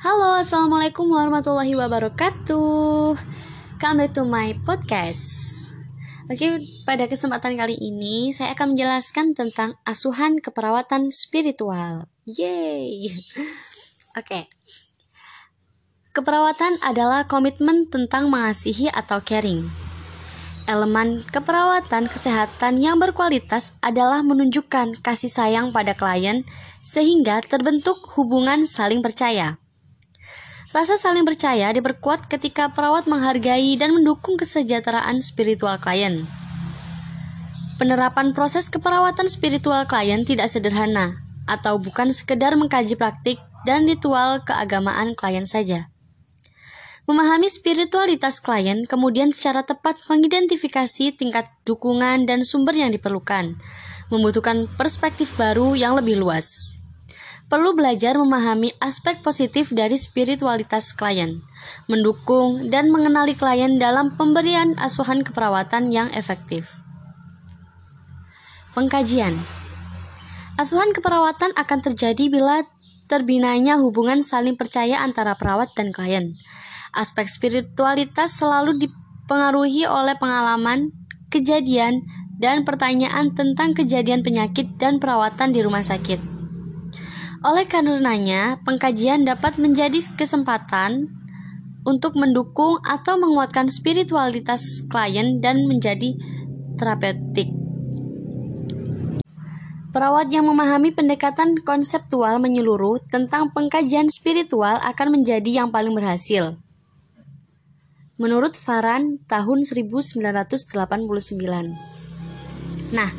Halo, Assalamualaikum warahmatullahi wabarakatuh. Come back to my podcast. Oke, pada kesempatan kali ini saya akan menjelaskan tentang asuhan keperawatan spiritual. Yeay. Oke. Keperawatan adalah komitmen tentang mengasihi atau caring. Elemen keperawatan kesehatan yang berkualitas adalah menunjukkan kasih sayang pada klien sehingga terbentuk hubungan saling percaya. Rasa saling percaya diperkuat ketika perawat menghargai dan mendukung kesejahteraan spiritual klien. Penerapan proses keperawatan spiritual klien tidak sederhana atau bukan sekedar mengkaji praktik dan ritual keagamaan klien saja. Memahami spiritualitas klien, kemudian secara tepat mengidentifikasi tingkat dukungan dan sumber yang diperlukan, membutuhkan perspektif baru yang lebih luas. Perlu belajar memahami aspek positif dari spiritualitas klien, mendukung dan mengenali klien dalam pemberian asuhan keperawatan yang efektif. Pengkajian Asuhan keperawatan akan terjadi bila terbinanya hubungan saling percaya antara perawat dan klien Aspek spiritualitas selalu dipengaruhi oleh pengalaman, kejadian, dan pertanyaan tentang kejadian penyakit dan perawatan di rumah sakit. Oleh karenanya, pengkajian dapat menjadi kesempatan untuk mendukung atau menguatkan spiritualitas klien dan menjadi terapeutik. Perawat yang memahami pendekatan konseptual menyeluruh tentang pengkajian spiritual akan menjadi yang paling berhasil. Menurut Faran tahun 1989. Nah,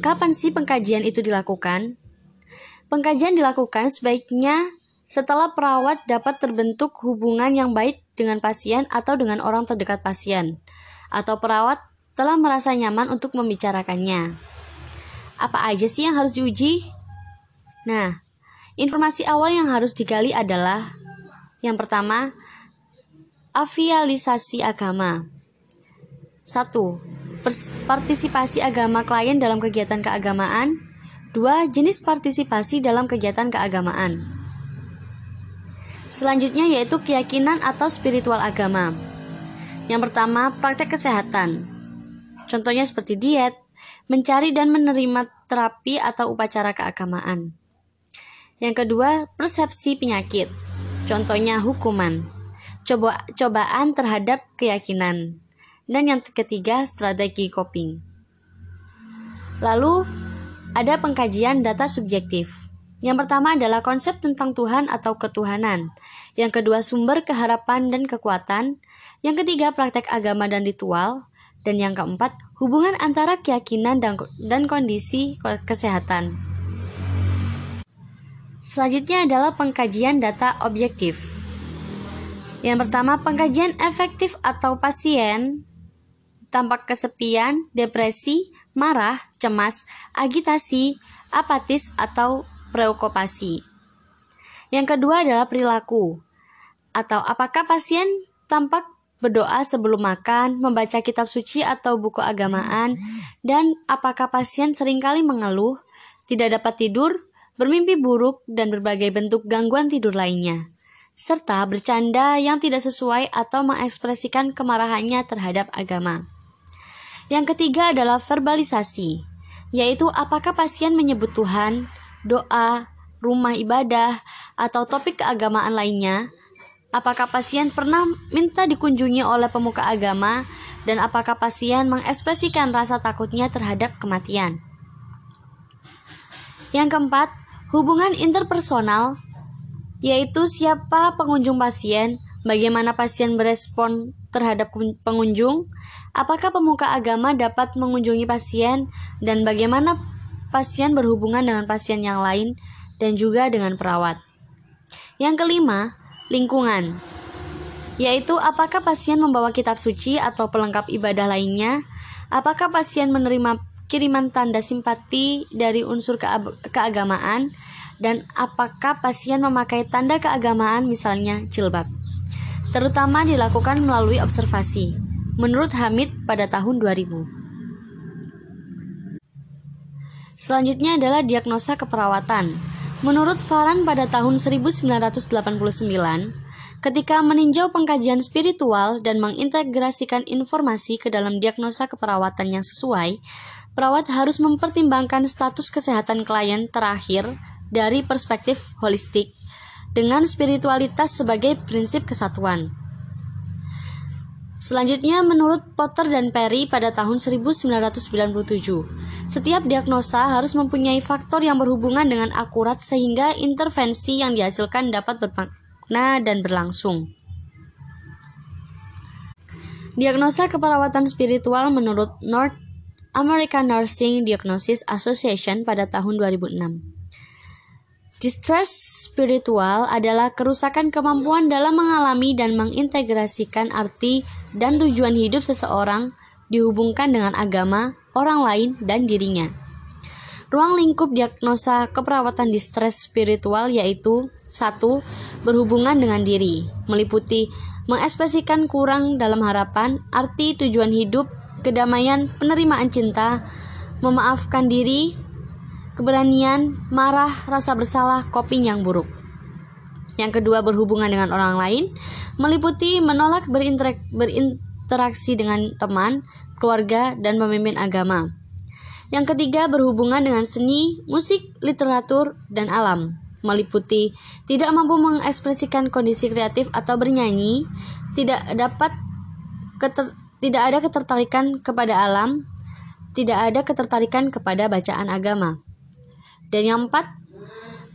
kapan sih pengkajian itu dilakukan? Pengkajian dilakukan sebaiknya setelah perawat dapat terbentuk hubungan yang baik dengan pasien atau dengan orang terdekat pasien, atau perawat telah merasa nyaman untuk membicarakannya. Apa aja sih yang harus diuji? Nah, informasi awal yang harus digali adalah yang pertama, Avialisasi agama 1. Partisipasi agama klien dalam kegiatan keagamaan 2. Jenis partisipasi dalam kegiatan keagamaan Selanjutnya yaitu keyakinan atau spiritual agama Yang pertama, praktek kesehatan Contohnya seperti diet, mencari dan menerima terapi atau upacara keagamaan Yang kedua, persepsi penyakit Contohnya hukuman coba cobaan terhadap keyakinan. Dan yang ketiga, strategi coping. Lalu, ada pengkajian data subjektif. Yang pertama adalah konsep tentang Tuhan atau ketuhanan. Yang kedua, sumber keharapan dan kekuatan. Yang ketiga, praktek agama dan ritual. Dan yang keempat, hubungan antara keyakinan dan, dan kondisi kesehatan. Selanjutnya adalah pengkajian data objektif. Yang pertama, pengkajian efektif atau pasien tampak kesepian, depresi, marah, cemas, agitasi, apatis, atau preokupasi. Yang kedua adalah perilaku, atau apakah pasien tampak berdoa sebelum makan, membaca kitab suci atau buku agamaan, dan apakah pasien sering kali mengeluh, tidak dapat tidur, bermimpi buruk, dan berbagai bentuk gangguan tidur lainnya serta bercanda yang tidak sesuai atau mengekspresikan kemarahannya terhadap agama. Yang ketiga adalah verbalisasi, yaitu apakah pasien menyebut Tuhan, doa, rumah ibadah, atau topik keagamaan lainnya. Apakah pasien pernah minta dikunjungi oleh pemuka agama, dan apakah pasien mengekspresikan rasa takutnya terhadap kematian. Yang keempat, hubungan interpersonal yaitu siapa pengunjung pasien, bagaimana pasien berespon terhadap pengunjung, apakah pemuka agama dapat mengunjungi pasien, dan bagaimana pasien berhubungan dengan pasien yang lain dan juga dengan perawat. Yang kelima, lingkungan, yaitu apakah pasien membawa kitab suci atau pelengkap ibadah lainnya, apakah pasien menerima kiriman tanda simpati dari unsur keagamaan, dan apakah pasien memakai tanda keagamaan misalnya jilbab. Terutama dilakukan melalui observasi, menurut Hamid pada tahun 2000. Selanjutnya adalah diagnosa keperawatan. Menurut Faran pada tahun 1989, ketika meninjau pengkajian spiritual dan mengintegrasikan informasi ke dalam diagnosa keperawatan yang sesuai, perawat harus mempertimbangkan status kesehatan klien terakhir dari perspektif holistik dengan spiritualitas sebagai prinsip kesatuan. Selanjutnya, menurut Potter dan Perry pada tahun 1997, setiap diagnosa harus mempunyai faktor yang berhubungan dengan akurat sehingga intervensi yang dihasilkan dapat bermakna dan berlangsung. Diagnosa keperawatan spiritual menurut North American Nursing Diagnosis Association pada tahun 2006. Distress spiritual adalah kerusakan kemampuan dalam mengalami dan mengintegrasikan arti dan tujuan hidup seseorang dihubungkan dengan agama, orang lain, dan dirinya. Ruang lingkup diagnosa keperawatan distress spiritual yaitu satu Berhubungan dengan diri, meliputi mengekspresikan kurang dalam harapan, arti tujuan hidup, kedamaian, penerimaan cinta, memaafkan diri, keberanian, marah, rasa bersalah, coping yang buruk. Yang kedua berhubungan dengan orang lain, meliputi menolak berinterak berinteraksi dengan teman, keluarga, dan pemimpin agama. Yang ketiga berhubungan dengan seni, musik, literatur, dan alam, meliputi tidak mampu mengekspresikan kondisi kreatif atau bernyanyi, tidak dapat keter, tidak ada ketertarikan kepada alam, tidak ada ketertarikan kepada bacaan agama. Dan yang empat,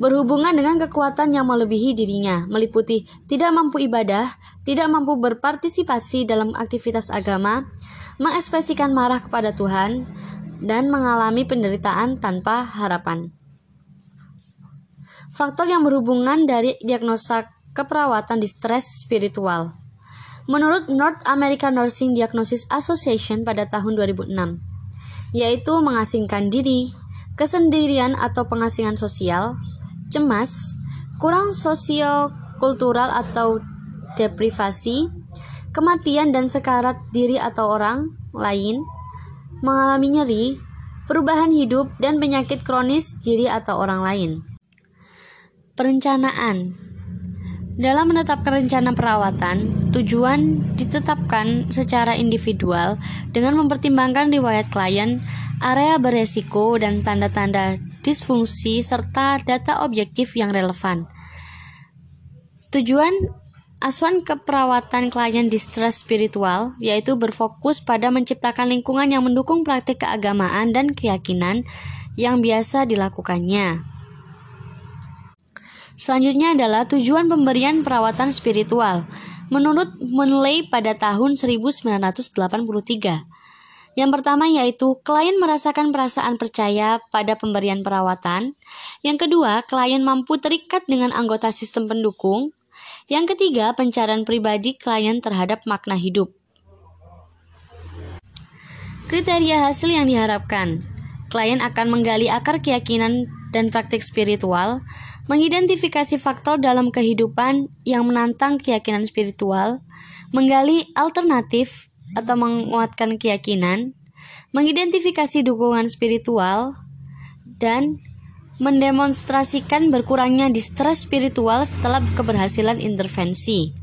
berhubungan dengan kekuatan yang melebihi dirinya, meliputi tidak mampu ibadah, tidak mampu berpartisipasi dalam aktivitas agama, mengekspresikan marah kepada Tuhan, dan mengalami penderitaan tanpa harapan. Faktor yang berhubungan dari diagnosa keperawatan distress spiritual. Menurut North American Nursing Diagnosis Association pada tahun 2006, yaitu mengasingkan diri, kesendirian atau pengasingan sosial, cemas, kurang sosiokultural atau deprivasi, kematian dan sekarat diri atau orang lain, mengalami nyeri, perubahan hidup, dan penyakit kronis diri atau orang lain. Perencanaan dalam menetapkan rencana perawatan, tujuan ditetapkan secara individual dengan mempertimbangkan riwayat klien, area beresiko dan tanda-tanda disfungsi serta data objektif yang relevan. Tujuan asuhan keperawatan klien distress spiritual yaitu berfokus pada menciptakan lingkungan yang mendukung praktik keagamaan dan keyakinan yang biasa dilakukannya. Selanjutnya adalah tujuan pemberian perawatan spiritual. Menurut Munley pada tahun 1983, yang pertama yaitu klien merasakan perasaan percaya pada pemberian perawatan. Yang kedua, klien mampu terikat dengan anggota sistem pendukung. Yang ketiga, pencarian pribadi klien terhadap makna hidup. Kriteria hasil yang diharapkan. Klien akan menggali akar keyakinan dan praktik spiritual, mengidentifikasi faktor dalam kehidupan yang menantang keyakinan spiritual, menggali alternatif atau menguatkan keyakinan, mengidentifikasi dukungan spiritual, dan mendemonstrasikan berkurangnya distress spiritual setelah keberhasilan intervensi.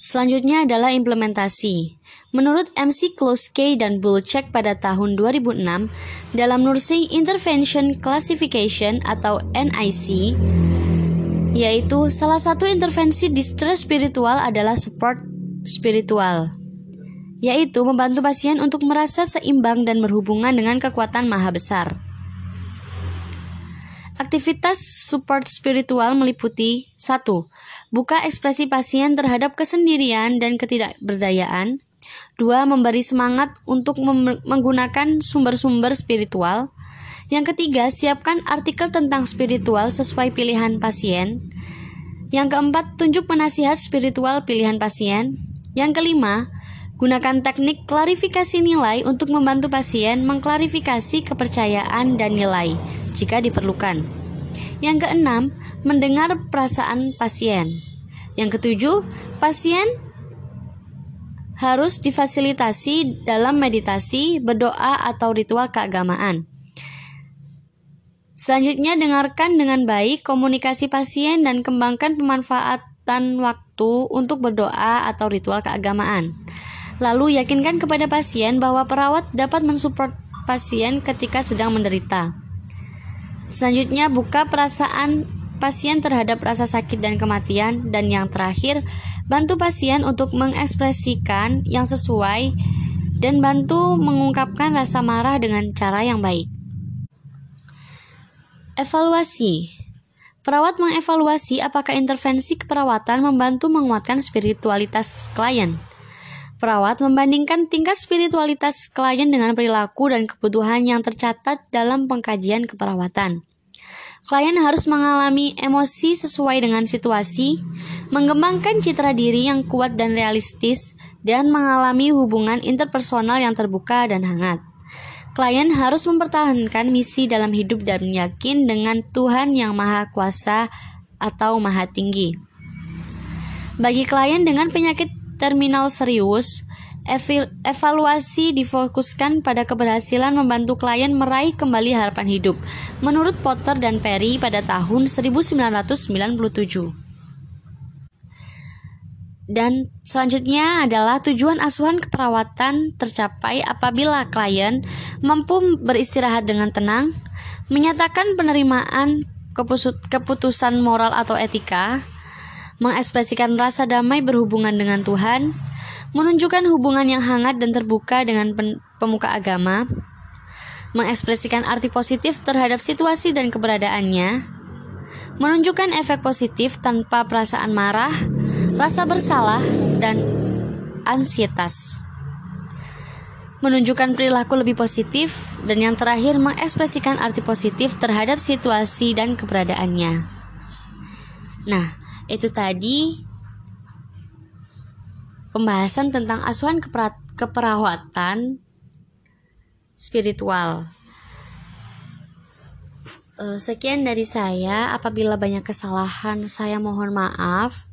Selanjutnya adalah implementasi. Menurut MC Kloske dan Bulchek pada tahun 2006, dalam Nursing Intervention Classification atau NIC, yaitu salah satu intervensi distress spiritual adalah support spiritual yaitu membantu pasien untuk merasa seimbang dan berhubungan dengan kekuatan maha besar. Aktivitas support spiritual meliputi 1. Buka ekspresi pasien terhadap kesendirian dan ketidakberdayaan 2. Memberi semangat untuk menggunakan sumber-sumber spiritual Yang ketiga, siapkan artikel tentang spiritual sesuai pilihan pasien Yang keempat, tunjuk penasihat spiritual pilihan pasien Yang kelima, Gunakan teknik klarifikasi nilai untuk membantu pasien mengklarifikasi kepercayaan dan nilai jika diperlukan. Yang keenam, mendengar perasaan pasien. Yang ketujuh, pasien harus difasilitasi dalam meditasi, berdoa, atau ritual keagamaan. Selanjutnya, dengarkan dengan baik komunikasi pasien dan kembangkan pemanfaatan waktu untuk berdoa atau ritual keagamaan. Lalu, yakinkan kepada pasien bahwa perawat dapat mensupport pasien ketika sedang menderita. Selanjutnya, buka perasaan pasien terhadap rasa sakit dan kematian, dan yang terakhir, bantu pasien untuk mengekspresikan yang sesuai dan bantu mengungkapkan rasa marah dengan cara yang baik. Evaluasi Perawat mengevaluasi apakah intervensi keperawatan membantu menguatkan spiritualitas klien. Perawat membandingkan tingkat spiritualitas klien dengan perilaku dan kebutuhan yang tercatat dalam pengkajian keperawatan. Klien harus mengalami emosi sesuai dengan situasi, mengembangkan citra diri yang kuat dan realistis, dan mengalami hubungan interpersonal yang terbuka dan hangat. Klien harus mempertahankan misi dalam hidup dan yakin dengan Tuhan yang Maha Kuasa atau Maha Tinggi. Bagi klien dengan penyakit terminal serius, evaluasi difokuskan pada keberhasilan membantu klien meraih kembali harapan hidup, menurut Potter dan Perry pada tahun 1997. Dan selanjutnya adalah tujuan asuhan keperawatan tercapai apabila klien mampu beristirahat dengan tenang, menyatakan penerimaan keputusan moral atau etika, mengekspresikan rasa damai berhubungan dengan Tuhan, menunjukkan hubungan yang hangat dan terbuka dengan pemuka agama, mengekspresikan arti positif terhadap situasi dan keberadaannya, menunjukkan efek positif tanpa perasaan marah, rasa bersalah, dan ansietas. Menunjukkan perilaku lebih positif, dan yang terakhir mengekspresikan arti positif terhadap situasi dan keberadaannya. Nah, itu tadi pembahasan tentang asuhan keperawatan spiritual. Eh, sekian dari saya. Apabila banyak kesalahan, saya mohon maaf.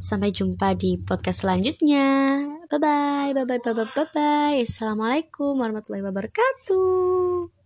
Sampai jumpa di podcast selanjutnya. Bye bye, bye bye, bye bye, bye bye. Assalamualaikum warahmatullahi wabarakatuh.